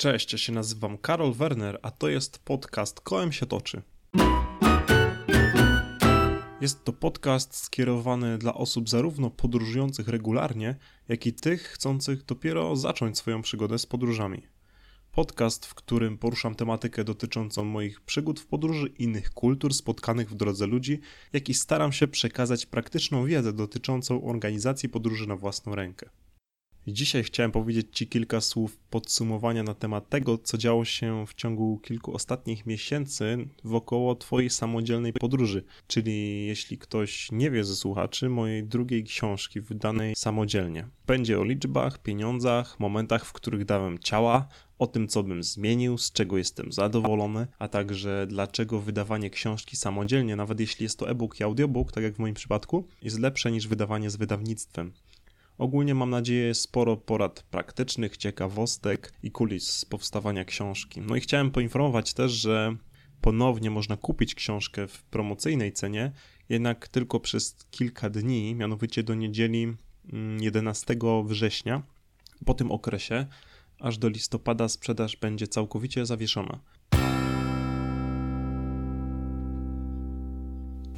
Cześć, ja się nazywam Karol Werner, a to jest podcast Kołem się toczy. Jest to podcast skierowany dla osób zarówno podróżujących regularnie, jak i tych chcących dopiero zacząć swoją przygodę z podróżami. Podcast, w którym poruszam tematykę dotyczącą moich przygód w podróży, innych kultur spotkanych w drodze ludzi, jak i staram się przekazać praktyczną wiedzę dotyczącą organizacji podróży na własną rękę. Dzisiaj chciałem powiedzieć Ci kilka słów podsumowania na temat tego, co działo się w ciągu kilku ostatnich miesięcy wokoło Twojej samodzielnej podróży. Czyli jeśli ktoś nie wie ze słuchaczy, mojej drugiej książki wydanej samodzielnie. Będzie o liczbach, pieniądzach, momentach, w których dałem ciała, o tym, co bym zmienił, z czego jestem zadowolony, a także dlaczego wydawanie książki samodzielnie, nawet jeśli jest to e-book i audiobook, tak jak w moim przypadku, jest lepsze niż wydawanie z wydawnictwem. Ogólnie mam nadzieję sporo porad praktycznych, ciekawostek i kulis z powstawania książki. No i chciałem poinformować też, że ponownie można kupić książkę w promocyjnej cenie, jednak tylko przez kilka dni, mianowicie do niedzieli 11 mm, września. Po tym okresie, aż do listopada, sprzedaż będzie całkowicie zawieszona.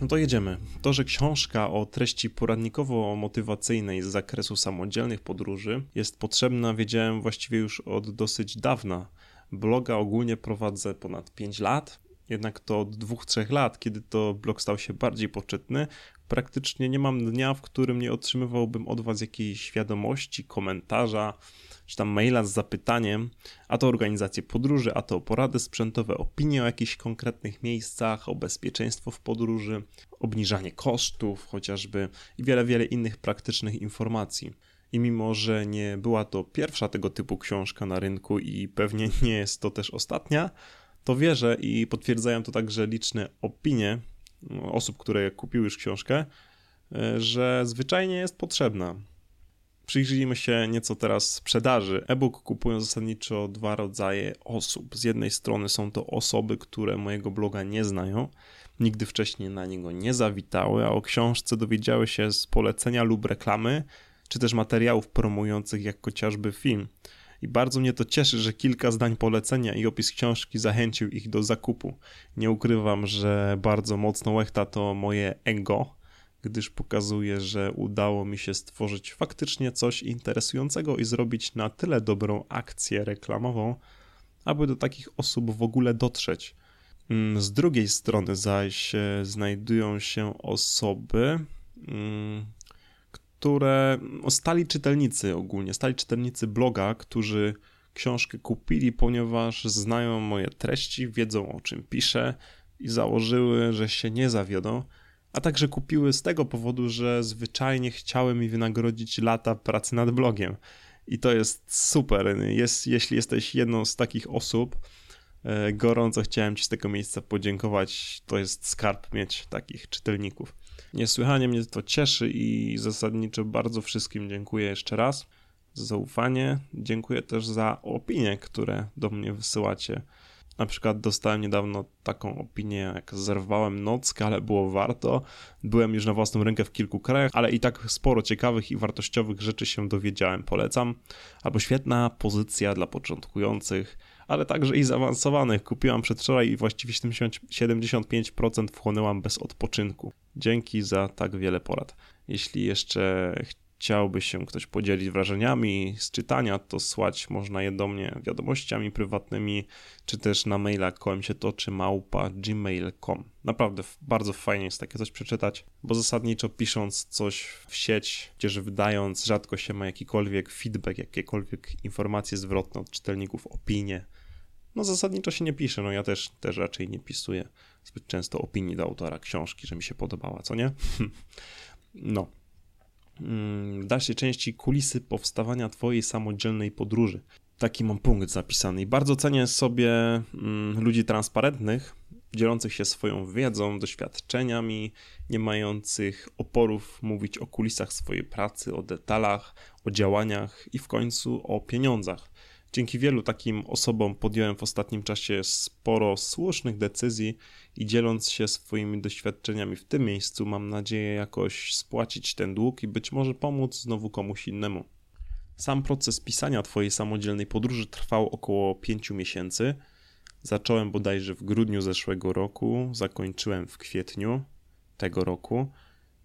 No to jedziemy. To, że książka o treści poradnikowo-motywacyjnej z zakresu samodzielnych podróży jest potrzebna, wiedziałem właściwie już od dosyć dawna. Bloga ogólnie prowadzę ponad 5 lat, jednak to od 2-3 lat, kiedy to blog stał się bardziej poczytny, praktycznie nie mam dnia, w którym nie otrzymywałbym od Was jakiejś wiadomości, komentarza, czy tam maila z zapytaniem, a to organizację podróży, a to porady sprzętowe, opinie o jakichś konkretnych miejscach, o bezpieczeństwo w podróży, obniżanie kosztów chociażby i wiele, wiele innych praktycznych informacji. I mimo, że nie była to pierwsza tego typu książka na rynku i pewnie nie jest to też ostatnia, to wierzę i potwierdzają to także liczne opinie osób, które kupiły już książkę, że zwyczajnie jest potrzebna. Przyjrzyjmy się nieco teraz sprzedaży. E-book kupują zasadniczo dwa rodzaje osób. Z jednej strony są to osoby, które mojego bloga nie znają, nigdy wcześniej na niego nie zawitały, a o książce dowiedziały się z polecenia lub reklamy, czy też materiałów promujących, jak chociażby film. I bardzo mnie to cieszy, że kilka zdań polecenia i opis książki zachęcił ich do zakupu. Nie ukrywam, że bardzo mocno łechta to moje ego, gdyż pokazuje, że udało mi się stworzyć faktycznie coś interesującego i zrobić na tyle dobrą akcję reklamową, aby do takich osób w ogóle dotrzeć. Mm, z drugiej strony zaś e, znajdują się osoby, mm, które no, stali czytelnicy ogólnie, stali czytelnicy bloga, którzy książkę kupili, ponieważ znają moje treści, wiedzą o czym piszę i założyły, że się nie zawiodą a także kupiły z tego powodu, że zwyczajnie chciały mi wynagrodzić lata pracy nad blogiem. I to jest super. Jest, jeśli jesteś jedną z takich osób, e, gorąco chciałem Ci z tego miejsca podziękować. To jest skarb mieć takich czytelników. Niesłychanie mnie to cieszy i zasadniczo bardzo wszystkim dziękuję jeszcze raz za zaufanie. Dziękuję też za opinie, które do mnie wysyłacie na przykład dostałem niedawno taką opinię, jak zerwałem nockę, ale było warto. Byłem już na własną rękę w kilku krajach, ale i tak sporo ciekawych i wartościowych rzeczy się dowiedziałem, polecam. Albo świetna pozycja dla początkujących, ale także i zaawansowanych. Kupiłam przedwczoraj i właściwie 75% wchłonęłam bez odpoczynku. Dzięki za tak wiele porad. Jeśli jeszcze chciałby się ktoś podzielić wrażeniami z czytania, to słać można je do mnie wiadomościami prywatnymi, czy też na maila kołem się toczy małpa gmail.com. Naprawdę bardzo fajnie jest takie coś przeczytać, bo zasadniczo pisząc coś w sieć, gdzież wydając, rzadko się ma jakikolwiek feedback, jakiekolwiek informacje zwrotne od czytelników, opinie. No zasadniczo się nie pisze, no ja też, też raczej nie pisuję zbyt często opinii do autora książki, że mi się podobała, co nie? no, w dalszej części kulisy powstawania Twojej samodzielnej podróży. Taki mam punkt zapisany. I bardzo cenię sobie mm, ludzi transparentnych, dzielących się swoją wiedzą, doświadczeniami, nie mających oporów mówić o kulisach swojej pracy, o detalach, o działaniach i w końcu o pieniądzach. Dzięki wielu takim osobom podjąłem w ostatnim czasie sporo słusznych decyzji i dzieląc się swoimi doświadczeniami w tym miejscu, mam nadzieję jakoś spłacić ten dług i być może pomóc znowu komuś innemu. Sam proces pisania Twojej samodzielnej podróży trwał około 5 miesięcy. Zacząłem bodajże w grudniu zeszłego roku, zakończyłem w kwietniu tego roku.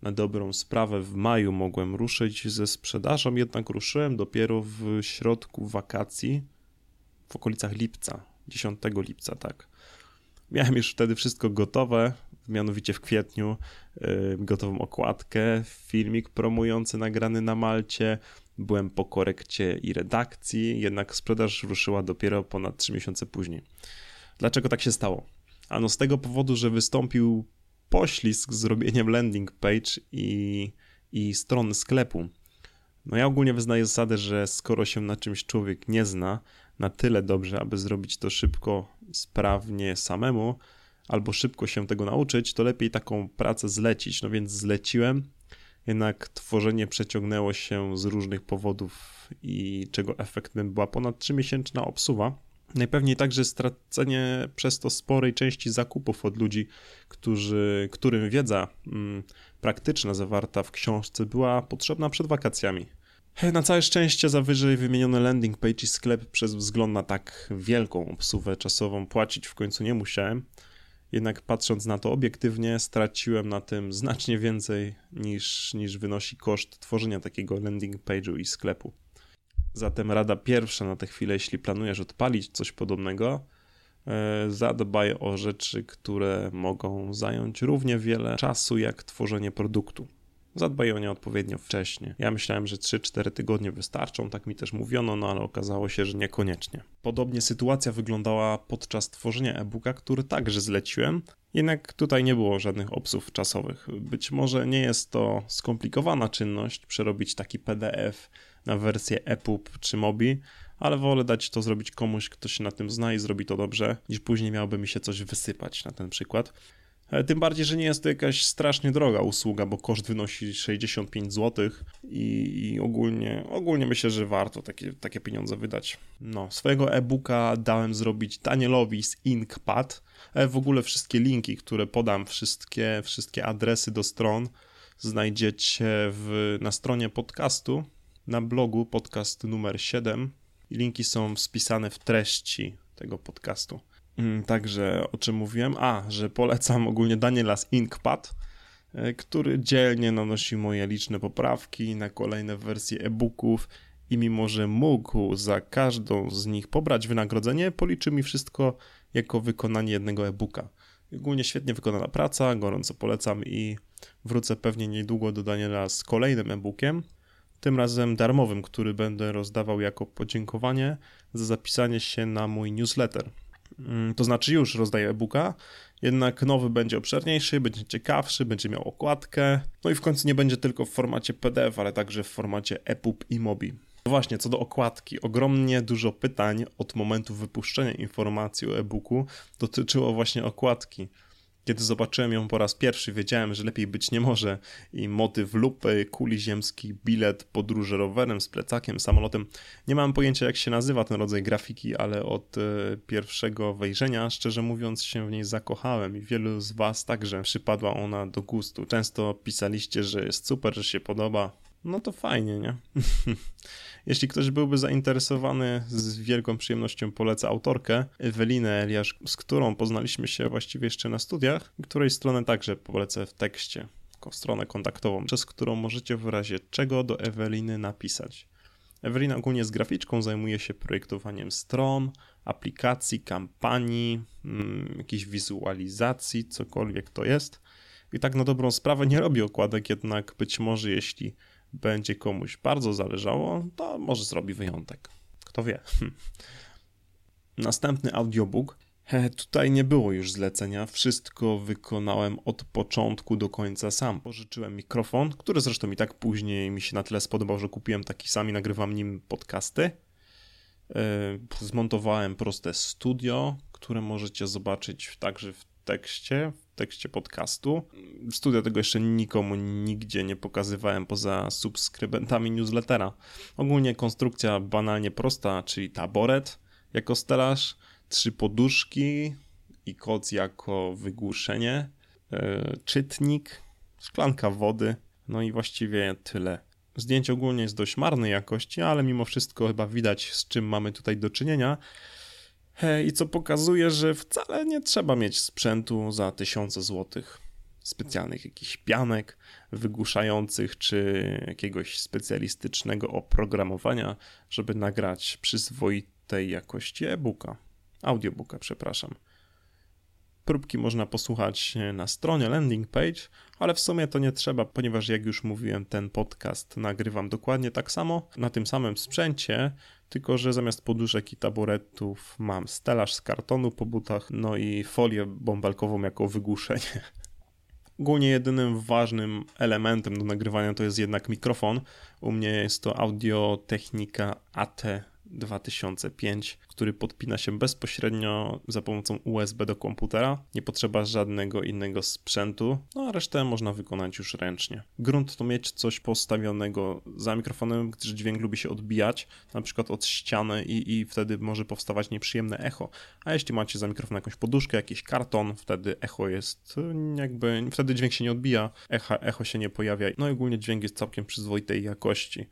Na dobrą sprawę w maju mogłem ruszyć ze sprzedażą, jednak ruszyłem dopiero w środku wakacji, w okolicach lipca, 10 lipca, tak. Miałem już wtedy wszystko gotowe, mianowicie w kwietniu yy, gotową okładkę, filmik promujący nagrany na Malcie. Byłem po korekcie i redakcji, jednak sprzedaż ruszyła dopiero ponad 3 miesiące później. Dlaczego tak się stało? Ano z tego powodu, że wystąpił poślizg z robieniem landing page i, i strony sklepu. No ja ogólnie wyznaję zasadę, że skoro się na czymś człowiek nie zna na tyle dobrze, aby zrobić to szybko, sprawnie samemu, albo szybko się tego nauczyć, to lepiej taką pracę zlecić. No więc zleciłem, jednak tworzenie przeciągnęło się z różnych powodów i czego efektem była ponad 3-miesięczna obsuwa. Najpewniej także stracenie przez to sporej części zakupów od ludzi, którzy, którym wiedza mm, praktyczna zawarta w książce była potrzebna przed wakacjami. Na całe szczęście za wyżej wymienione landing page i sklep przez wzgląd na tak wielką obsuwę czasową płacić w końcu nie musiałem. Jednak patrząc na to obiektywnie, straciłem na tym znacznie więcej niż, niż wynosi koszt tworzenia takiego landing page'u i sklepu. Zatem rada pierwsza na tę chwilę, jeśli planujesz odpalić coś podobnego, e, zadbaj o rzeczy, które mogą zająć równie wiele czasu jak tworzenie produktu. Zadbaj o nie odpowiednio wcześnie. Ja myślałem, że 3-4 tygodnie wystarczą, tak mi też mówiono, no ale okazało się, że niekoniecznie. Podobnie sytuacja wyglądała podczas tworzenia e-booka, który także zleciłem, jednak tutaj nie było żadnych obsów czasowych. Być może nie jest to skomplikowana czynność, przerobić taki PDF na wersję EPUB czy MOBI, ale wolę dać to zrobić komuś, kto się na tym zna i zrobi to dobrze, niż później miałoby mi się coś wysypać na ten przykład. E, tym bardziej, że nie jest to jakaś strasznie droga usługa, bo koszt wynosi 65 zł i, i ogólnie, ogólnie myślę, że warto takie, takie pieniądze wydać. No, swojego e-booka dałem zrobić Danielowi z Inkpad. E, w ogóle wszystkie linki, które podam, wszystkie, wszystkie adresy do stron znajdziecie w, na stronie podcastu, na blogu podcast numer 7. Linki są spisane w treści tego podcastu. Mm, także o czym mówiłem? A, że polecam ogólnie Daniela z Inkpad, e, który dzielnie nanosi moje liczne poprawki na kolejne wersje e-booków i mimo, że mógł za każdą z nich pobrać wynagrodzenie, policzy mi wszystko jako wykonanie jednego e-booka. Ogólnie świetnie wykonana praca, gorąco polecam i wrócę pewnie niedługo do Daniela z kolejnym e-bookiem, tym razem darmowym, który będę rozdawał jako podziękowanie za zapisanie się na mój newsletter. Mm, to znaczy już rozdaję e-booka, jednak nowy będzie obszerniejszy, będzie ciekawszy, będzie miał okładkę, no i w końcu nie będzie tylko w formacie PDF, ale także w formacie EPUB i MOBI. No właśnie, co do okładki, ogromnie dużo pytań od momentu wypuszczenia informacji o e-booku dotyczyło właśnie okładki. Kiedy zobaczyłem ją po raz pierwszy, wiedziałem, że lepiej być nie może i motyw lupy, kuli ziemskich, bilet, podróże rowerem z plecakiem, samolotem. Nie mam pojęcia, jak się nazywa ten rodzaj grafiki, ale od e, pierwszego wejrzenia, szczerze mówiąc, się w niej zakochałem i wielu z Was także przypadła ona do gustu. Często pisaliście, że jest super, że się podoba. No to fajnie, nie? Jeśli ktoś byłby zainteresowany, z wielką przyjemnością polecę autorkę Ewelinę Eliasz, z którą poznaliśmy się właściwie jeszcze na studiach, której stronę także polecę w tekście, stronę kontaktową, przez którą możecie w razie czego do Eweliny napisać. Ewelina ogólnie z graficzką zajmuje się projektowaniem stron, aplikacji, kampanii, hmm, jakiejś wizualizacji, cokolwiek to jest. I tak na dobrą sprawę nie robi okładek, jednak być może jeśli będzie komuś bardzo zależało, to może zrobi wyjątek. Kto wie. Następny audiobook. Tutaj nie było już zlecenia, wszystko wykonałem od początku do końca sam. Pożyczyłem mikrofon, który zresztą i tak później mi się na tyle spodobał, że kupiłem taki sam i nagrywam nim podcasty. E, zmontowałem proste studio, które możecie zobaczyć także w tekście, w tekście podcastu. Studia tego jeszcze nikomu nigdzie nie pokazywałem poza subskrybentami newslettera. Ogólnie konstrukcja banalnie prosta, czyli taboret jako stelaż, trzy poduszki i koc jako wygłuszenie, yy, czytnik, szklanka wody, no i właściwie tyle. Zdjęcie ogólnie jest dość marnej jakości, ale mimo wszystko chyba widać, z czym mamy tutaj do czynienia. I co pokazuje, że wcale nie trzeba mieć sprzętu za tysiące złotych. Specjalnych jakichś pianek wygłuszających, czy jakiegoś specjalistycznego oprogramowania, żeby nagrać przyzwoitej jakości e-booka. Audiobooka, przepraszam. Próbki można posłuchać na stronie landing page, ale w sumie to nie trzeba, ponieważ jak już mówiłem, ten podcast nagrywam dokładnie tak samo na tym samym sprzęcie, tylko że zamiast poduszek i taburetów mam stelaż z kartonu po butach, no i folię bąbelkową jako wygłuszenie. Ogólnie jedynym ważnym elementem do nagrywania to jest jednak mikrofon. U mnie jest to Audio AT 2005, który podpina się bezpośrednio za pomocą USB do komputera. Nie potrzeba żadnego innego sprzętu, no a resztę można wykonać już ręcznie. Grunt to mieć coś postawionego za mikrofonem, gdyż dźwięk lubi się odbijać, na przykład od ściany i, i wtedy może powstawać nieprzyjemne echo. A jeśli macie za mikrofon jakąś poduszkę, jakiś karton, wtedy echo jest jakby, wtedy dźwięk się nie odbija, echo, echo się nie pojawia. No i ogólnie dźwięk jest całkiem przyzwoitej jakości.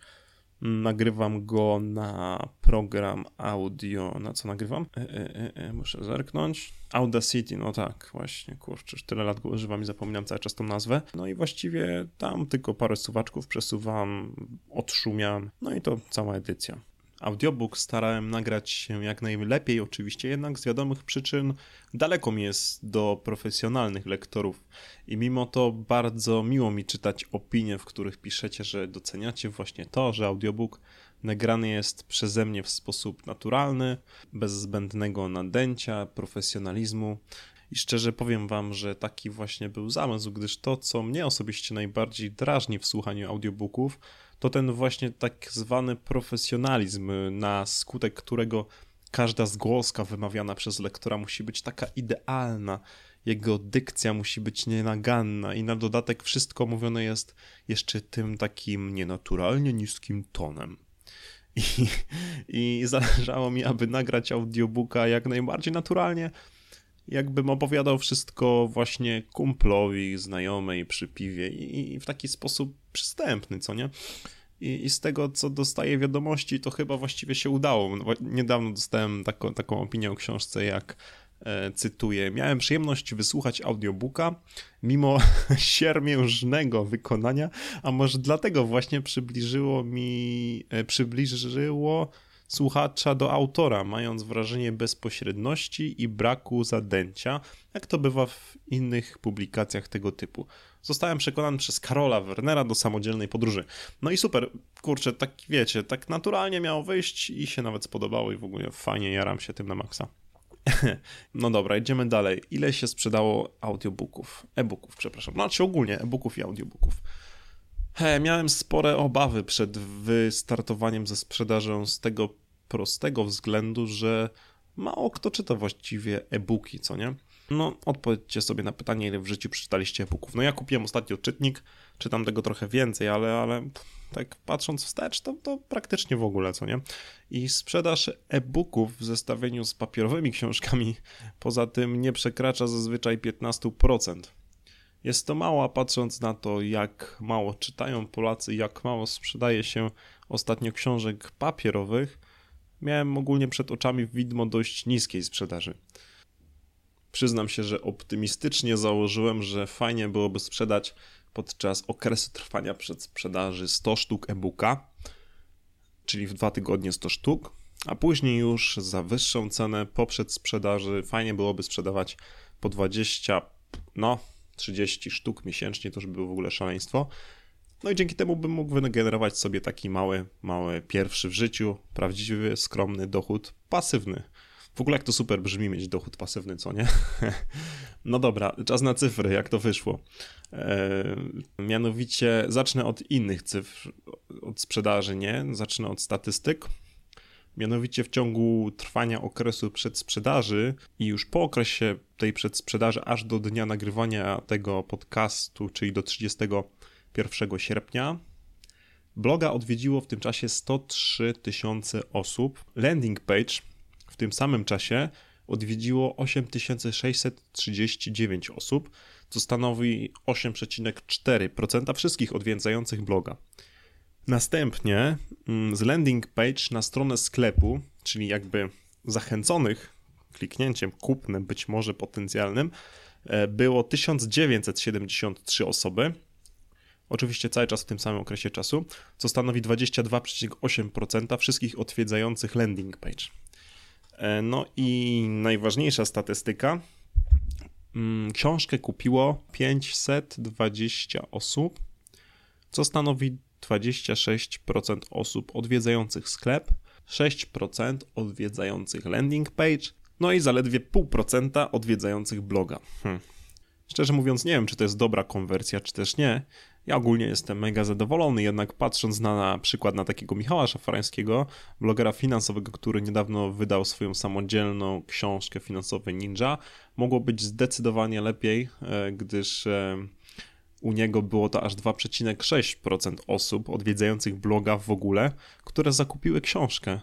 Nagrywam go na program audio. Na co nagrywam? E, e, e, e muszę zerknąć. Audacity, no tak, właśnie, kurczę, tyle lat go używam i zapominam cały czas tą nazwę. No i właściwie tam tylko parę suwaczków przesuwam, odszumiam, no i to cała edycja. Audiobook starałem nagrać się jak najlepiej, oczywiście, jednak z wiadomych przyczyn daleko mi jest do profesjonalnych lektorów. I mimo to bardzo miło mi czytać opinie, w których piszecie, że doceniacie właśnie to, że audiobook nagrany jest przeze mnie w sposób naturalny, bez zbędnego nadęcia, profesjonalizmu. I szczerze powiem Wam, że taki właśnie był zamysł, gdyż to, co mnie osobiście najbardziej drażni w słuchaniu audiobooków, to ten właśnie tak zwany profesjonalizm, na skutek którego każda zgłoska wymawiana przez lektora musi być taka idealna, jego dykcja musi być nienaganna i na dodatek wszystko mówione jest jeszcze tym takim nienaturalnie niskim tonem. I, I zależało mi, aby nagrać audiobooka jak najbardziej naturalnie, jakbym opowiadał wszystko właśnie kumplowi, znajomej przy piwie i, i w taki sposób przystępny, co nie? I, I, z tego, co dostaję wiadomości, to chyba właściwie się udało. No, niedawno dostałem taką, taką opinię o książce, jak e, cytuję. Miałem przyjemność wysłuchać audiobooka, mimo siermiężnego wykonania, a może dlatego właśnie przybliżyło mi, e, przybliżyło słuchacza do autora, mając wrażenie bezpośredności i braku zadęcia, jak to bywa w innych publikacjach tego typu. Zostałem przekonany przez Karola Wernera do samodzielnej podróży. No i super, kurczę, tak wiecie, tak naturalnie miało wyjść i się nawet spodobało i w ogóle fajnie jaram się tym na maksa. No dobra, idziemy dalej. Ile się sprzedało audiobooków? E-booków, przepraszam. Znaczy ogólnie e-booków i audiobooków. He, miałem spore obawy przed wystartowaniem ze sprzedażą z tego prostego względu, że mało kto czyta właściwie e-booki, co nie? No, odpowiedzcie sobie na pytanie, ile w życiu przeczytaliście e-booków. No ja kupiłem ostatnio czytnik, czytam tego trochę więcej, ale, ale tak patrząc wstecz, to, to praktycznie w ogóle, co nie? I sprzedaż e-booków w zestawieniu z papierowymi książkami poza tym nie przekracza zazwyczaj 15%. Jest to mało, patrząc na to, jak mało czytają Polacy, jak mało sprzedaje się ostatnio książek papierowych, miałem ogólnie przed oczami widmo dość niskiej sprzedaży. Przyznam się, że optymistycznie założyłem, że fajnie byłoby sprzedać podczas okresu trwania przedsprzedaży 100 sztuk e-booka, czyli w dwa tygodnie 100 sztuk, a później już za wyższą cenę po przedsprzedaży fajnie byłoby sprzedawać po 20, no 30 sztuk miesięcznie, to już by było w ogóle szaleństwo. No i dzięki temu bym mógł wygenerować sobie taki mały, mały pierwszy w życiu, prawdziwy, skromny dochód pasywny. W ogóle jak to super brzmi mieć dochód pasywny, co nie? no dobra, czas na cyfry, jak to wyszło. E, mianowicie zacznę od innych cyfr, od sprzedaży, nie? Zacznę od statystyk. Mianowicie w ciągu trwania okresu przedsprzedaży i już po okresie tej przedsprzedaży, aż do dnia nagrywania tego podcastu, czyli do 31 sierpnia, bloga odwiedziło w tym czasie 103 tysiące osób. Landing page w tym samym czasie odwiedziło 8639 osób, co stanowi 8,4% wszystkich odwiedzających bloga. Następnie mm, z landing page na stronę sklepu, czyli jakby zachęconych kliknięciem kupnem, być może potencjalnym, e, było 1973 osoby. Oczywiście cały czas w tym samym okresie czasu, co stanowi 22,8% wszystkich odwiedzających landing page. E, no i najważniejsza statystyka. Mm, książkę kupiło 520 osób, co stanowi 26% osób odwiedzających sklep, 6% odwiedzających landing page, no i zaledwie 0,5% odwiedzających bloga. Hm. Szczerze mówiąc, nie wiem, czy to jest dobra konwersja, czy też nie. Ja ogólnie jestem mega zadowolony, jednak patrząc na, na przykład na takiego Michała Szafrańskiego, blogera finansowego, który niedawno wydał swoją samodzielną książkę Finansowy Ninja, mogło być zdecydowanie lepiej, e, gdyż e, u niego było to aż 2,6% osób odwiedzających bloga w ogóle, które zakupiły książkę.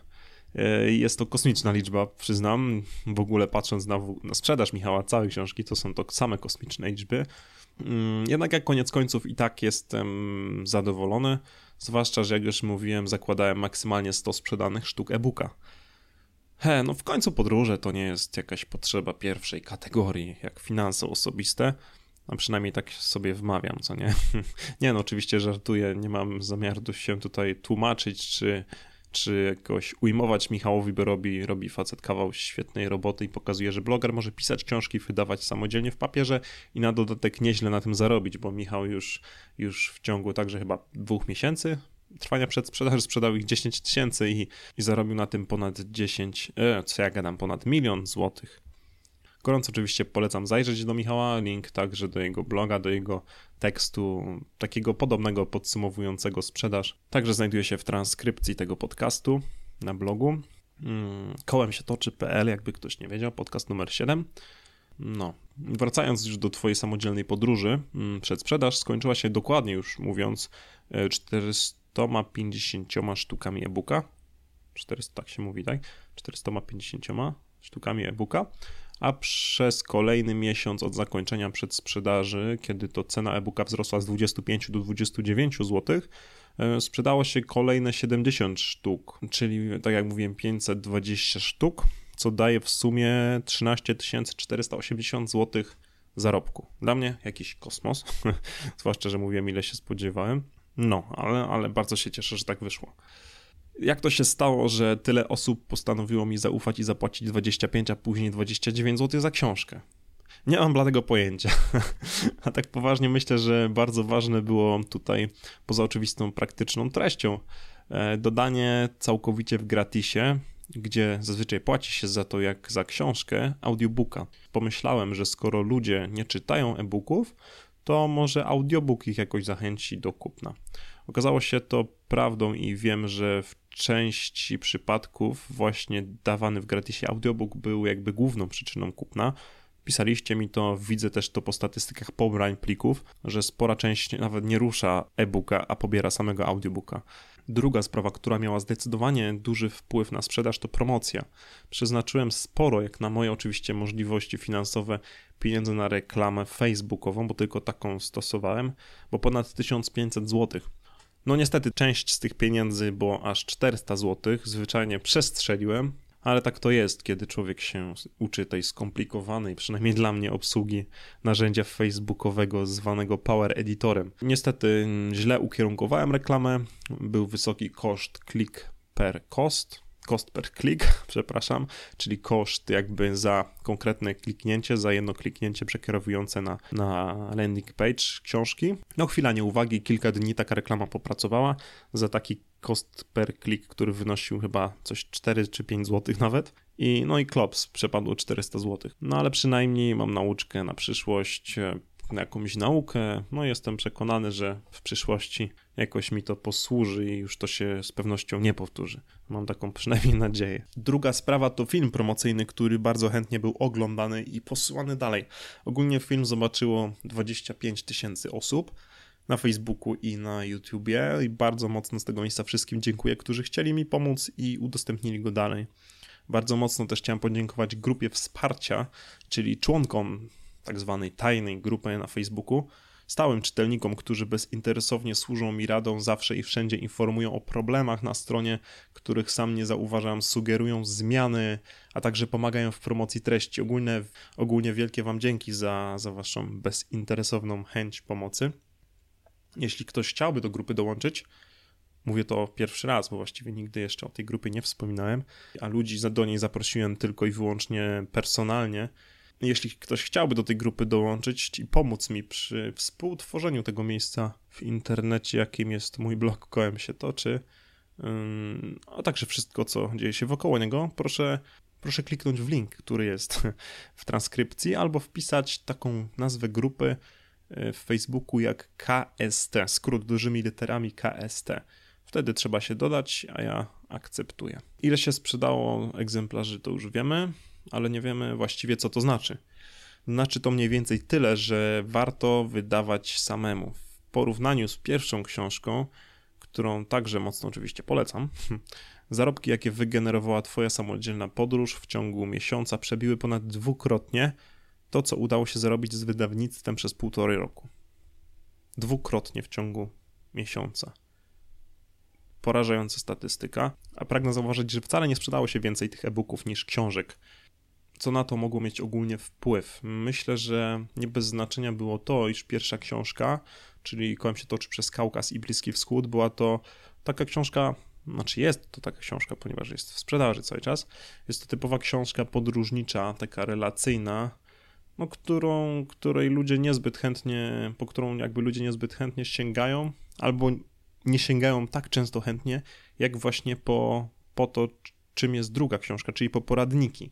E, jest to kosmiczna liczba, przyznam. W ogóle patrząc na, na sprzedaż Michała całej książki, to są to same kosmiczne liczby. Mm, jednak jak koniec końców i tak jestem zadowolony, zwłaszcza, że jak już mówiłem, zakładałem maksymalnie 100 sprzedanych sztuk e-booka. He, no w końcu podróże to nie jest jakaś potrzeba pierwszej kategorii, jak finanse osobiste, a przynajmniej tak sobie wmawiam, co nie? nie no, oczywiście żartuję, nie mam zamiaru się tutaj tłumaczyć, czy czy jakoś ujmować Michałowi, bo robi, robi facet kawał świetnej roboty i pokazuje, że bloger może pisać książki, wydawać samodzielnie w papierze i na dodatek nieźle na tym zarobić, bo Michał już, już w ciągu także chyba dwóch miesięcy trwania przed sprzedaży sprzedał ich 10 tysięcy i, i zarobił na tym ponad 10, e, co ja gadam, ponad milion złotych. Gorąco oczywiście polecam zajrzeć do Michała, link także do jego bloga, do jego tekstu, takiego podobnego podsumowującego sprzedaż. Także znajduje się w transkrypcji tego podcastu na blogu. Mm, kołem się toczy.pl, jakby ktoś nie wiedział, podcast numer 7. No, wracając już do Twojej samodzielnej podróży, mm, przedsprzedaż skończyła się dokładnie już mówiąc 450 e, sztukami e-booka. 400, tak się mówi, tak? 450 sztukami e-booka a przez kolejny miesiąc od zakończenia przedsprzedaży, kiedy to cena e-booka wzrosła z 25 do 29 zł, e, sprzedało się kolejne 70 sztuk, czyli tak jak mówiłem 520 sztuk, co daje w sumie 13 480 zł zarobku. Dla mnie jakiś kosmos, zwłaszcza, że mówiłem ile się spodziewałem. No, ale, ale bardzo się cieszę, że tak wyszło. Jak to się stało, że tyle osób postanowiło mi zaufać i zapłacić 25, a później 29 zł za książkę? Nie mam bladego pojęcia. A tak poważnie myślę, że bardzo ważne było tutaj, poza oczywistą praktyczną treścią, e, dodanie całkowicie w gratisie, gdzie zazwyczaj płaci się za to jak za książkę, audiobooka. Pomyślałem, że skoro ludzie nie czytają e-booków, to może audiobook ich jakoś zachęci do kupna. Okazało się to prawdą i wiem, że w części przypadków właśnie dawany w gratisie audiobook był jakby główną przyczyną kupna. Pisaliście mi to, widzę też to po statystykach pobrań plików, że spora część nawet nie rusza e-booka, a pobiera samego audiobooka. Druga sprawa, która miała zdecydowanie duży wpływ na sprzedaż, to promocja. Przeznaczyłem sporo, jak na moje oczywiście możliwości finansowe, pieniędzy na reklamę facebookową, bo tylko taką stosowałem, bo ponad 1500 zł no niestety część z tych pieniędzy było aż 400 zł, zwyczajnie przestrzeliłem, ale tak to jest, kiedy człowiek się uczy tej skomplikowanej, przynajmniej dla mnie, obsługi narzędzia facebookowego zwanego Power Editorem. Niestety źle ukierunkowałem reklamę, był wysoki koszt click per cost, cost per click, przepraszam, czyli koszt jakby za konkretne kliknięcie, za jedno kliknięcie przekierowujące na, na landing page książki. No chwila nieuwagi, kilka dni taka reklama popracowała za taki cost per click, który wynosił chyba coś 4 czy 5 zł nawet. I, no i klops, przepadło 400 zł. No ale przynajmniej mam nauczkę na przyszłość, na jakąś naukę. No jestem przekonany, że w przyszłości jakoś mi to posłuży i już to się z pewnością nie powtórzy. Mam taką przynajmniej nadzieję. Druga sprawa to film promocyjny, który bardzo chętnie był oglądany i posyłany dalej. Ogólnie film zobaczyło 25 tysięcy osób na Facebooku i na YouTubie i bardzo mocno z tego miejsca wszystkim dziękuję, którzy chcieli mi pomóc i udostępnili go dalej. Bardzo mocno też chciałem podziękować grupie wsparcia, czyli członkom tak zwanej tajnej grupy na Facebooku, stałym czytelnikom, którzy bezinteresownie służą mi radą, zawsze i wszędzie informują o problemach na stronie, których sam nie zauważam, sugerują zmiany, a także pomagają w promocji treści. Ogólnie, wielkie Wam dzięki za, za Waszą bezinteresowną chęć pomocy. Jeśli ktoś chciałby do grupy dołączyć, Mówię to pierwszy raz, bo właściwie nigdy jeszcze o tej grupie nie wspominałem, a ludzi do niej zaprosiłem tylko i wyłącznie personalnie. Jeśli ktoś chciałby do tej grupy dołączyć i pomóc mi przy współtworzeniu tego miejsca w internecie, jakim jest mój blog Kołem się toczy, a także wszystko, co dzieje się wokoło niego, proszę, proszę kliknąć w link, który jest w transkrypcji, albo wpisać taką nazwę grupy e, w Facebooku jak KST, skrót dużymi literami KST. Wtedy trzeba się dodać, a ja akceptuję. Ile się sprzedało egzemplarzy, to już wiemy, ale nie wiemy właściwie, co to znaczy. Znaczy to mniej więcej tyle, że warto wydawać samemu. W porównaniu z pierwszą książką, którą także mocno oczywiście polecam, zarobki, jakie wygenerowała Twoja samodzielna podróż w ciągu miesiąca, przebiły ponad dwukrotnie to, co udało się zarobić z wydawnictwem przez półtorej roku. Dwukrotnie w ciągu miesiąca porażająca statystyka, a pragnę zauważyć, że wcale nie sprzedało się więcej tych e-booków niż książek. Co na to mogło mieć ogólnie wpływ? Myślę, że nie bez znaczenia było to, iż pierwsza książka, czyli Kołem się toczy przez Kaukaz i Bliski Wschód, była to taka książka, znaczy jest to taka książka, ponieważ jest w sprzedaży cały czas. Jest to typowa książka podróżnicza, taka relacyjna, no, którą, której ludzie niezbyt chętnie, po którą jakby ludzie niezbyt chętnie sięgają, albo nie sięgają tak często chętnie, jak właśnie po, po to, czym jest druga książka, czyli po poradniki.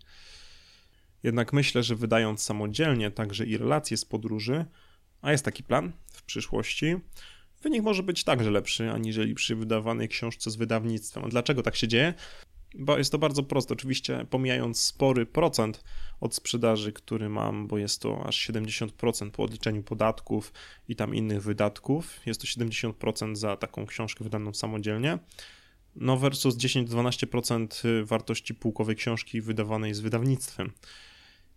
Jednak myślę, że wydając samodzielnie także i relacje z podróży, a jest taki plan w przyszłości, wynik może być także lepszy, aniżeli przy wydawanej książce z wydawnictwem. Dlaczego tak się dzieje? Bo jest to bardzo proste. Oczywiście, pomijając spory procent od sprzedaży, który mam, bo jest to aż 70% po odliczeniu podatków i tam innych wydatków. Jest to 70% za taką książkę wydaną samodzielnie. No versus 10-12% wartości półkowej książki wydawanej z wydawnictwem.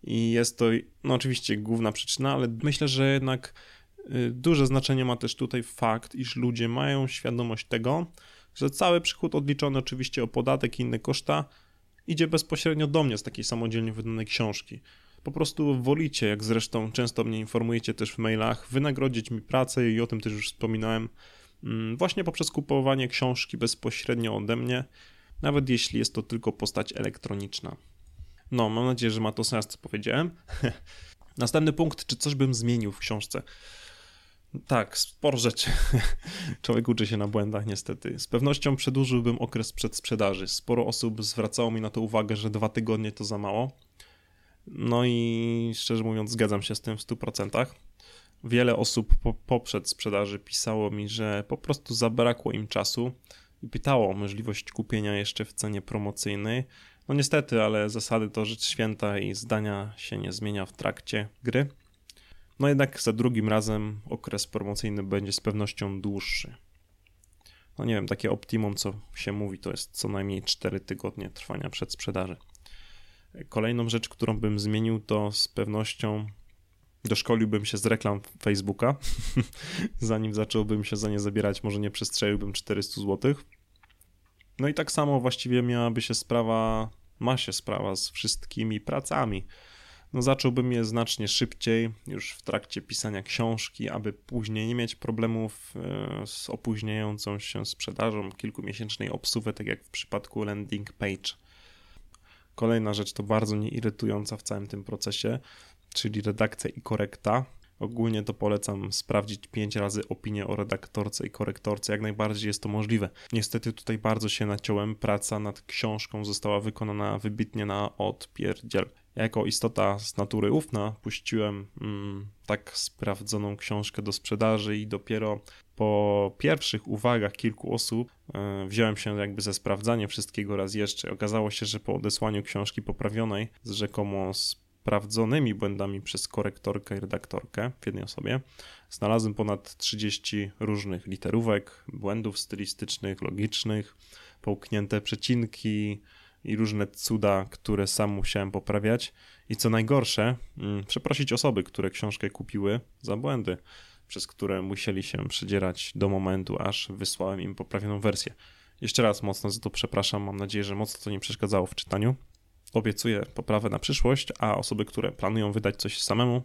I jest to, no oczywiście, główna przyczyna, ale myślę, że jednak y, duże znaczenie ma też tutaj fakt, iż ludzie mają świadomość tego, że cały przychód odliczony oczywiście o podatek i inne koszta idzie bezpośrednio do mnie z takiej samodzielnie wydanej książki. Po prostu wolicie, jak zresztą często mnie informujecie też w mailach, wynagrodzić mi pracę i o tym też już wspominałem, mm, właśnie poprzez kupowanie książki bezpośrednio ode mnie, nawet jeśli jest to tylko postać elektroniczna. No, mam nadzieję, że ma to sens, co powiedziałem. Następny punkt, czy coś bym zmienił w książce? Tak, sporo rzeczy. Człowiek uczy się na błędach, niestety. Z pewnością przedłużyłbym okres przedsprzedaży. Sporo osób zwracało mi na to uwagę, że dwa tygodnie to za mało. No i szczerze mówiąc, zgadzam się z tym w 100%. Wiele osób po, po przedsprzedaży pisało mi, że po prostu zabrakło im czasu i pytało o możliwość kupienia jeszcze w cenie promocyjnej. No niestety, ale zasady to rzecz święta i zdania się nie zmienia w trakcie gry. No jednak za drugim razem okres promocyjny będzie z pewnością dłuższy. No nie wiem, takie optimum, co się mówi, to jest co najmniej 4 tygodnie trwania przedsprzedaży. Kolejną rzecz, którą bym zmienił, to z pewnością doszkoliłbym się z reklam Facebooka. Zanim zacząłbym się za nie zabierać, może nie przestrzeliłbym 400 zł. No i tak samo właściwie miałaby się sprawa, ma się sprawa z wszystkimi pracami no zacząłbym je znacznie szybciej, już w trakcie pisania książki, aby później nie mieć problemów e, z opóźniającą się sprzedażą kilkumiesięcznej obsługi, tak jak w przypadku landing page. Kolejna rzecz to bardzo nieirytująca w całym tym procesie, czyli redakcja i korekta. Ogólnie to polecam sprawdzić pięć razy opinię o redaktorce i korektorce, jak najbardziej jest to możliwe. Niestety tutaj bardzo się naciąłem, praca nad książką została wykonana wybitnie na odpierdziel jako istota z natury ufna puściłem mm, tak sprawdzoną książkę do sprzedaży i dopiero po pierwszych uwagach kilku osób e, wziąłem się jakby ze sprawdzaniem wszystkiego raz jeszcze. Okazało się, że po odesłaniu książki poprawionej z rzekomo sprawdzonymi błędami przez korektorkę i redaktorkę w jednej osobie znalazłem ponad 30 różnych literówek, błędów stylistycznych, logicznych, połknięte przecinki, i różne cuda, które sam musiałem poprawiać. I co najgorsze, mm, przeprosić osoby, które książkę kupiły za błędy. przez które musieli się przedzierać do momentu, aż wysłałem im poprawioną wersję. Jeszcze raz mocno za to przepraszam, mam nadzieję, że mocno to nie przeszkadzało w czytaniu. Obiecuję poprawę na przyszłość, a osoby, które planują wydać coś samemu,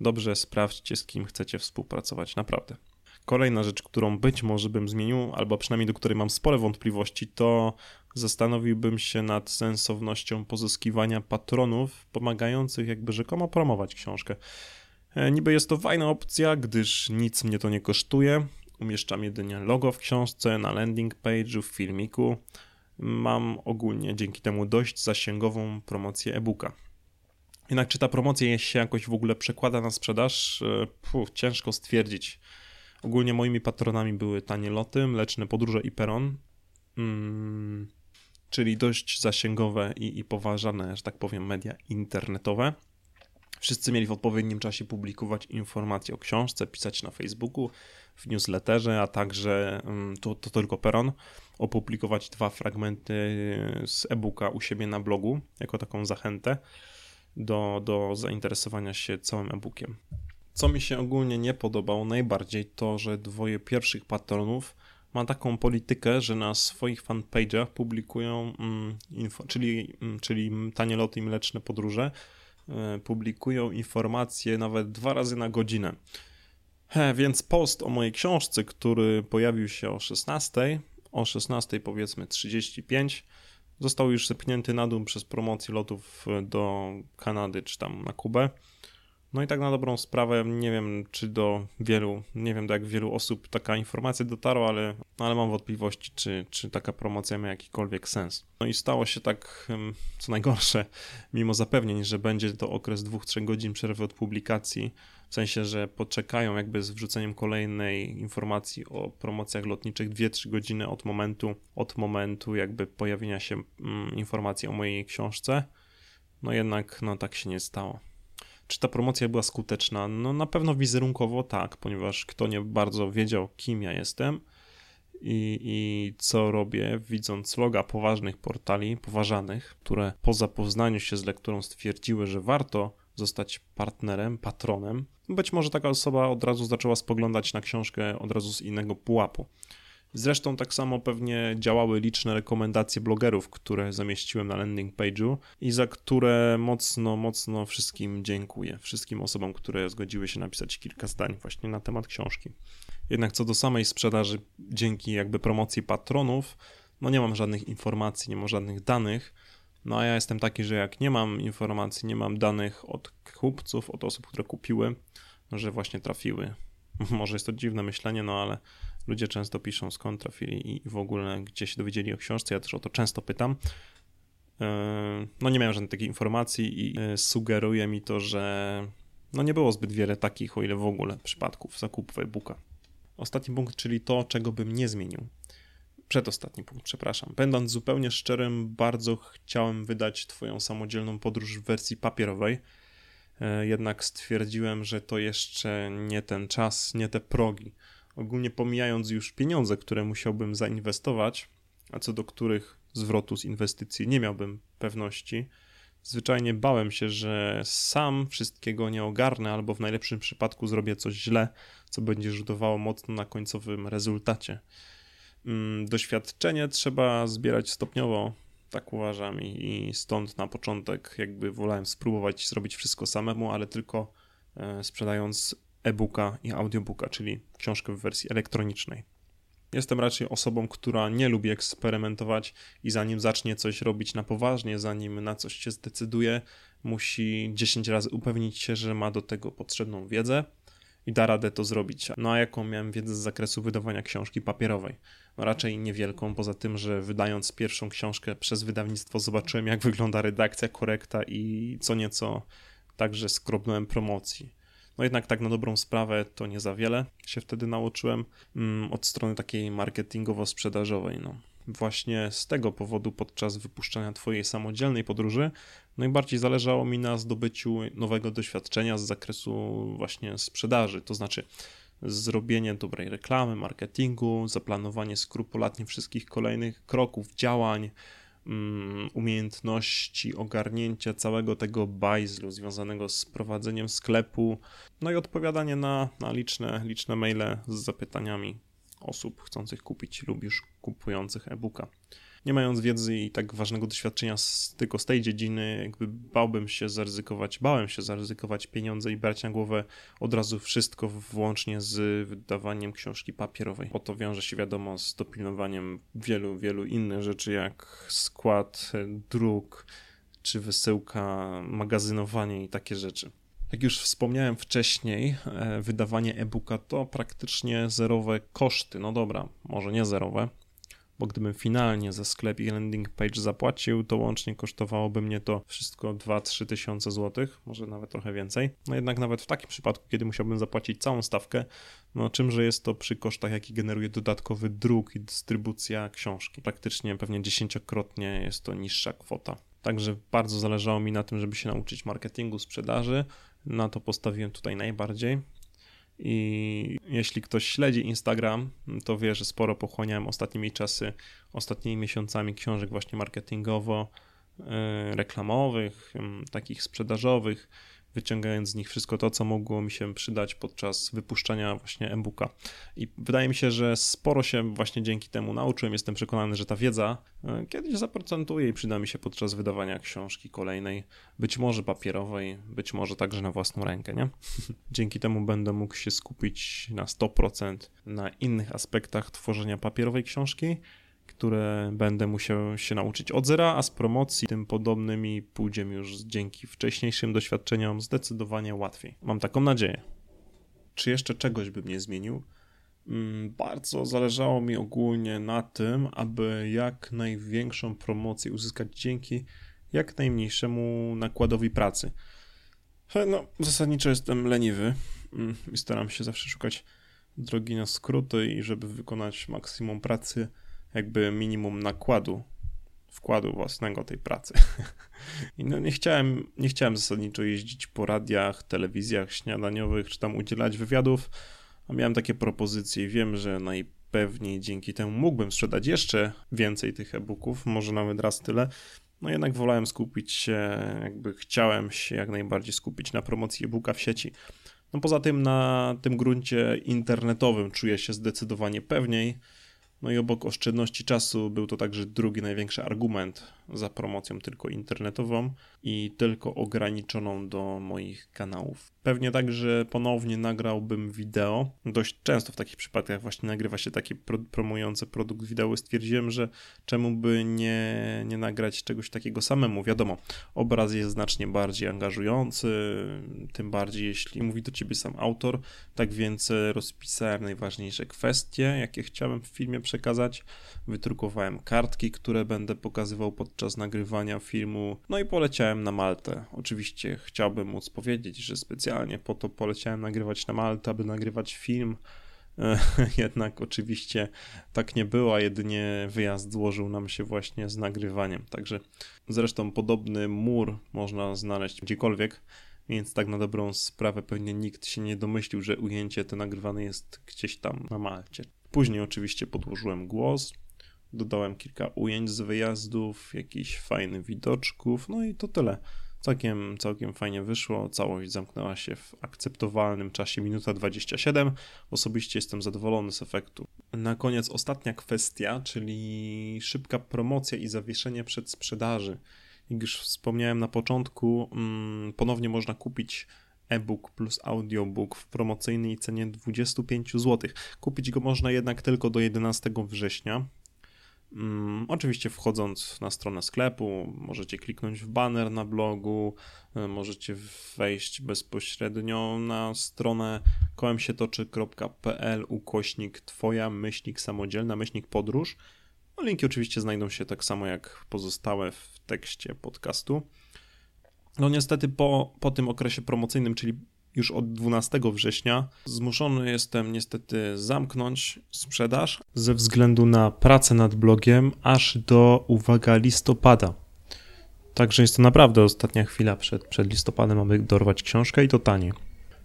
dobrze sprawdźcie, z kim chcecie współpracować, naprawdę. Kolejna rzecz, którą być może bym zmienił, albo przynajmniej do której mam spore wątpliwości, to zastanowiłbym się nad sensownością pozyskiwania patronów pomagających jakby rzekomo promować książkę. E, niby jest to fajna opcja, gdyż nic mnie to nie kosztuje. Umieszczam jedynie logo w książce, na landing page'u, w filmiku. Mam ogólnie dzięki temu dość zasięgową promocję e-booka. Jednak czy ta promocja się jakoś w ogóle przekłada na sprzedaż? E, puh, ciężko stwierdzić. Ogólnie moimi patronami były tanie loty, mleczne podróże i peron. Hmm, czyli dość zasięgowe i, i poważane, że tak powiem, media internetowe. Wszyscy mieli w odpowiednim czasie publikować informacje o książce, pisać na Facebooku, w newsletterze, a także mm, to, to tylko Peron, opublikować dwa fragmenty z e-booka u siebie na blogu, jako taką zachętę do, do zainteresowania się całym e-bookiem. Co mi się ogólnie nie podobało najbardziej, to że dwoje pierwszych patronów ma taką politykę, że na swoich fanpage'ach publikują mm, info, czyli, mm, czyli tanie loty i mleczne podróże, y, publikują informacje nawet dwa razy na godzinę. He, więc post o mojej książce, który pojawił się o 16, o 16 powiedzmy 35, został już zepchnięty na dół przez promocję lotów do Kanady czy tam na Kubę. No i tak na dobrą sprawę, nie wiem czy do wielu, nie wiem do jak wielu osób taka informacja dotarła, ale, ale mam wątpliwości, czy, czy taka promocja ma jakikolwiek sens. No i stało się tak, co najgorsze, mimo zapewnień, że będzie to okres 2-3 godzin przerwy od publikacji, w sensie, że poczekają jakby z wrzuceniem kolejnej informacji o promocjach lotniczych 2-3 godziny od momentu, od momentu jakby pojawienia się mm, informacji o mojej książce. No jednak, no tak się nie stało. Czy ta promocja była skuteczna? No na pewno wizerunkowo tak, ponieważ kto nie bardzo wiedział, kim ja jestem i, i co robię, widząc loga poważnych portali, poważanych, które po zapoznaniu się z lekturą stwierdziły, że warto zostać partnerem, patronem, być może taka osoba od razu zaczęła spoglądać na książkę od razu z innego pułapu. Zresztą tak samo pewnie działały liczne rekomendacje blogerów, które zamieściłem na landing page'u i za które mocno, mocno wszystkim dziękuję. Wszystkim osobom, które zgodziły się napisać kilka zdań właśnie na temat książki. Jednak co do samej sprzedaży, dzięki jakby promocji patronów, no nie mam żadnych informacji, nie mam żadnych danych. No a ja jestem taki, że jak nie mam informacji, nie mam danych od kupców, od osób, które kupiły, że właśnie trafiły. Może jest to dziwne myślenie, no ale ludzie często piszą skąd trafili i w ogóle gdzie się dowiedzieli o książce. Ja też o to często pytam. E, no nie miałem żadnej takiej informacji i e, sugeruje mi to, że no nie było zbyt wiele takich, o ile w ogóle, przypadków zakupów e-booka. Ostatni punkt, czyli to, czego bym nie zmienił. Przedostatni punkt, przepraszam. Będąc zupełnie szczerym, bardzo chciałem wydać Twoją samodzielną podróż w wersji papierowej E, jednak stwierdziłem, że to jeszcze nie ten czas, nie te progi. Ogólnie pomijając już pieniądze, które musiałbym zainwestować, a co do których zwrotu z inwestycji nie miałbym pewności, zwyczajnie bałem się, że sam wszystkiego nie ogarnę, albo w najlepszym przypadku zrobię coś źle, co będzie rzutowało mocno na końcowym rezultacie. Mm, doświadczenie trzeba zbierać stopniowo, tak uważam i, stąd na początek jakby wolałem spróbować zrobić wszystko samemu, ale tylko e, sprzedając e-booka i audiobooka, czyli książkę w wersji elektronicznej. Jestem raczej osobą, która nie lubi eksperymentować i zanim zacznie coś robić na poważnie, zanim na coś się zdecyduje, musi 10 razy upewnić się, że ma do tego potrzebną wiedzę i da radę to zrobić. No a jaką miałem wiedzę z zakresu wydawania książki papierowej? No raczej niewielką, poza tym, że wydając pierwszą książkę przez wydawnictwo zobaczyłem jak wygląda redakcja, korekta i co nieco także skrobnąłem promocji. No jednak tak na dobrą sprawę to nie za wiele się wtedy nauczyłem mm, od strony takiej marketingowo-sprzedażowej. No. Właśnie z tego powodu podczas wypuszczania Twojej samodzielnej podróży najbardziej zależało mi na zdobyciu nowego doświadczenia z zakresu właśnie sprzedaży, to znaczy zrobienie dobrej reklamy, marketingu, zaplanowanie skrupulatnie wszystkich kolejnych kroków, działań, umiejętności ogarnięcia całego tego bajzlu związanego z prowadzeniem sklepu, no i odpowiadanie na, na liczne, liczne maile z zapytaniami osób chcących kupić lub już kupujących e-booka nie mając wiedzy i tak ważnego doświadczenia z, tylko z tej dziedziny, jakby bałbym się zaryzykować, bałem się zaryzykować pieniądze i brać na głowę od razu wszystko, włącznie z wydawaniem książki papierowej. Po to wiąże się wiadomo z dopilnowaniem wielu, wielu innych rzeczy, jak skład, druk, czy wysyłka, magazynowanie i takie rzeczy. Jak już wspomniałem wcześniej, e, wydawanie e-booka to praktycznie zerowe koszty. No dobra, może nie zerowe, bo gdybym finalnie za sklep i landing page zapłacił, to łącznie kosztowałoby mnie to wszystko 2-3 tysiące złotych, może nawet trochę więcej. No jednak nawet w takim przypadku, kiedy musiałbym zapłacić całą stawkę, no czymże jest to przy kosztach, jaki generuje dodatkowy druk i dystrybucja książki. Praktycznie pewnie dziesięciokrotnie jest to niższa kwota. Także bardzo zależało mi na tym, żeby się nauczyć marketingu, sprzedaży. Na to postawiłem tutaj najbardziej. I jeśli ktoś śledzi Instagram, to wie, że sporo pochłaniałem ostatnimi czasy, ostatnimi miesiącami książek właśnie marketingowo, e, reklamowych, takich sprzedażowych, wyciągając z nich wszystko to, co mogło mi się przydać podczas wypuszczania właśnie e-booka. I wydaje mi się, że sporo się właśnie dzięki temu nauczyłem. Jestem przekonany, że ta wiedza e, kiedyś zaprocentuje i przyda mi się podczas wydawania książki kolejnej, być może papierowej, być może także na własną rękę, nie? dzięki temu będę mógł się skupić na 100% na innych aspektach tworzenia papierowej książki, które będę musiał się nauczyć od zera, a z promocji tym podobnymi pójdzie mi już dzięki wcześniejszym doświadczeniom zdecydowanie łatwiej. Mam taką nadzieję. Czy jeszcze czegoś bym nie zmienił? Mm, bardzo zależało mi ogólnie na tym, aby jak największą promocję uzyskać dzięki jak najmniejszemu nakładowi pracy. No, zasadniczo jestem leniwy mm, i staram się zawsze szukać drogi na skróty i żeby wykonać maksimum pracy jakby minimum nakładu, wkładu własnego tej pracy. I no nie chciałem, nie chciałem zasadniczo jeździć po radiach, telewizjach śniadaniowych, czy tam udzielać wywiadów, a miałem takie propozycje i wiem, że najpewniej dzięki temu mógłbym sprzedać jeszcze więcej tych e-booków, może nawet raz tyle, no jednak wolałem skupić się, jakby chciałem się jak najbardziej skupić na promocji e-booka w sieci. No poza tym na tym gruncie internetowym czuję się zdecydowanie pewniej, no i obok oszczędności czasu był to także drugi największy argument za promocją tylko internetową i tylko ograniczoną do moich kanałów. Pewnie także ponownie nagrałbym wideo. Dość często w takich przypadkach właśnie nagrywa się takie pro promujące produkt wideo. Stwierdziłem, że czemu by nie, nie nagrać czegoś takiego samemu. Wiadomo, obraz jest znacznie bardziej angażujący, tym bardziej jeśli mówi do ciebie sam autor. Tak więc rozpisałem najważniejsze kwestie, jakie chciałem w filmie przekazać. Wydrukowałem kartki, które będę pokazywał podczas nagrywania filmu. No i poleciałem na Maltę. Oczywiście chciałbym móc powiedzieć, że specjalnie po to poleciałem nagrywać na Maltę, aby nagrywać film. Jednak oczywiście tak nie było, a jedynie wyjazd złożył nam się właśnie z nagrywaniem. Także zresztą podobny mur można znaleźć gdziekolwiek, więc tak na dobrą sprawę pewnie nikt się nie domyślił, że ujęcie to nagrywane jest gdzieś tam na Malcie. Później oczywiście podłożyłem głos, dodałem kilka ujęć z wyjazdów, jakichś fajnych widoczków, no i to tyle. Całkiem, całkiem fajnie wyszło. Całość zamknęła się w akceptowalnym czasie minuta 27. Osobiście jestem zadowolony z efektu. Na koniec ostatnia kwestia, czyli szybka promocja i zawieszenie przed sprzedaży. Jak już wspomniałem na początku, mm, ponownie można kupić e-book plus audiobook w promocyjnej cenie 25 zł. Kupić go można jednak tylko do 11 września. Um, oczywiście wchodząc na stronę sklepu, możecie kliknąć w banner na blogu, e, możecie wejść bezpośrednio na stronę kołemsietoczy.pl ukośnik twoja myślnik samodzielna myślnik podróż. No, linki oczywiście znajdą się tak samo jak pozostałe w tekście podcastu. No niestety po, po tym okresie promocyjnym, czyli już od 12 września, zmuszony jestem niestety zamknąć sprzedaż ze względu na pracę nad blogiem aż do, uwaga, listopada. Także jest to naprawdę ostatnia chwila przed, przed listopadem, aby dorwać książkę i to tanie.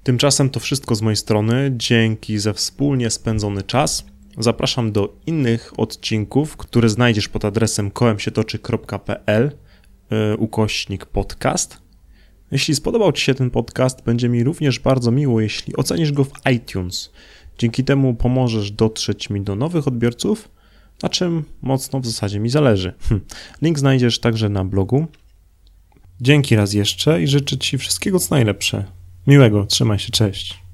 Tymczasem to wszystko z mojej strony. Dzięki za wspólnie spędzony czas Zapraszam do innych odcinków, które znajdziesz pod adresem kołemsietoczy.pl ukośnik podcast. Jeśli spodobał Ci się ten podcast, będzie mi również bardzo miło, jeśli ocenisz go w iTunes. Dzięki temu pomożesz dotrzeć mi do nowych odbiorców, na czym mocno w zasadzie mi zależy. Hm. Link znajdziesz także na blogu. Dzięki raz jeszcze i życzę Ci wszystkiego co najlepsze. Miłego, trzymaj się, cześć.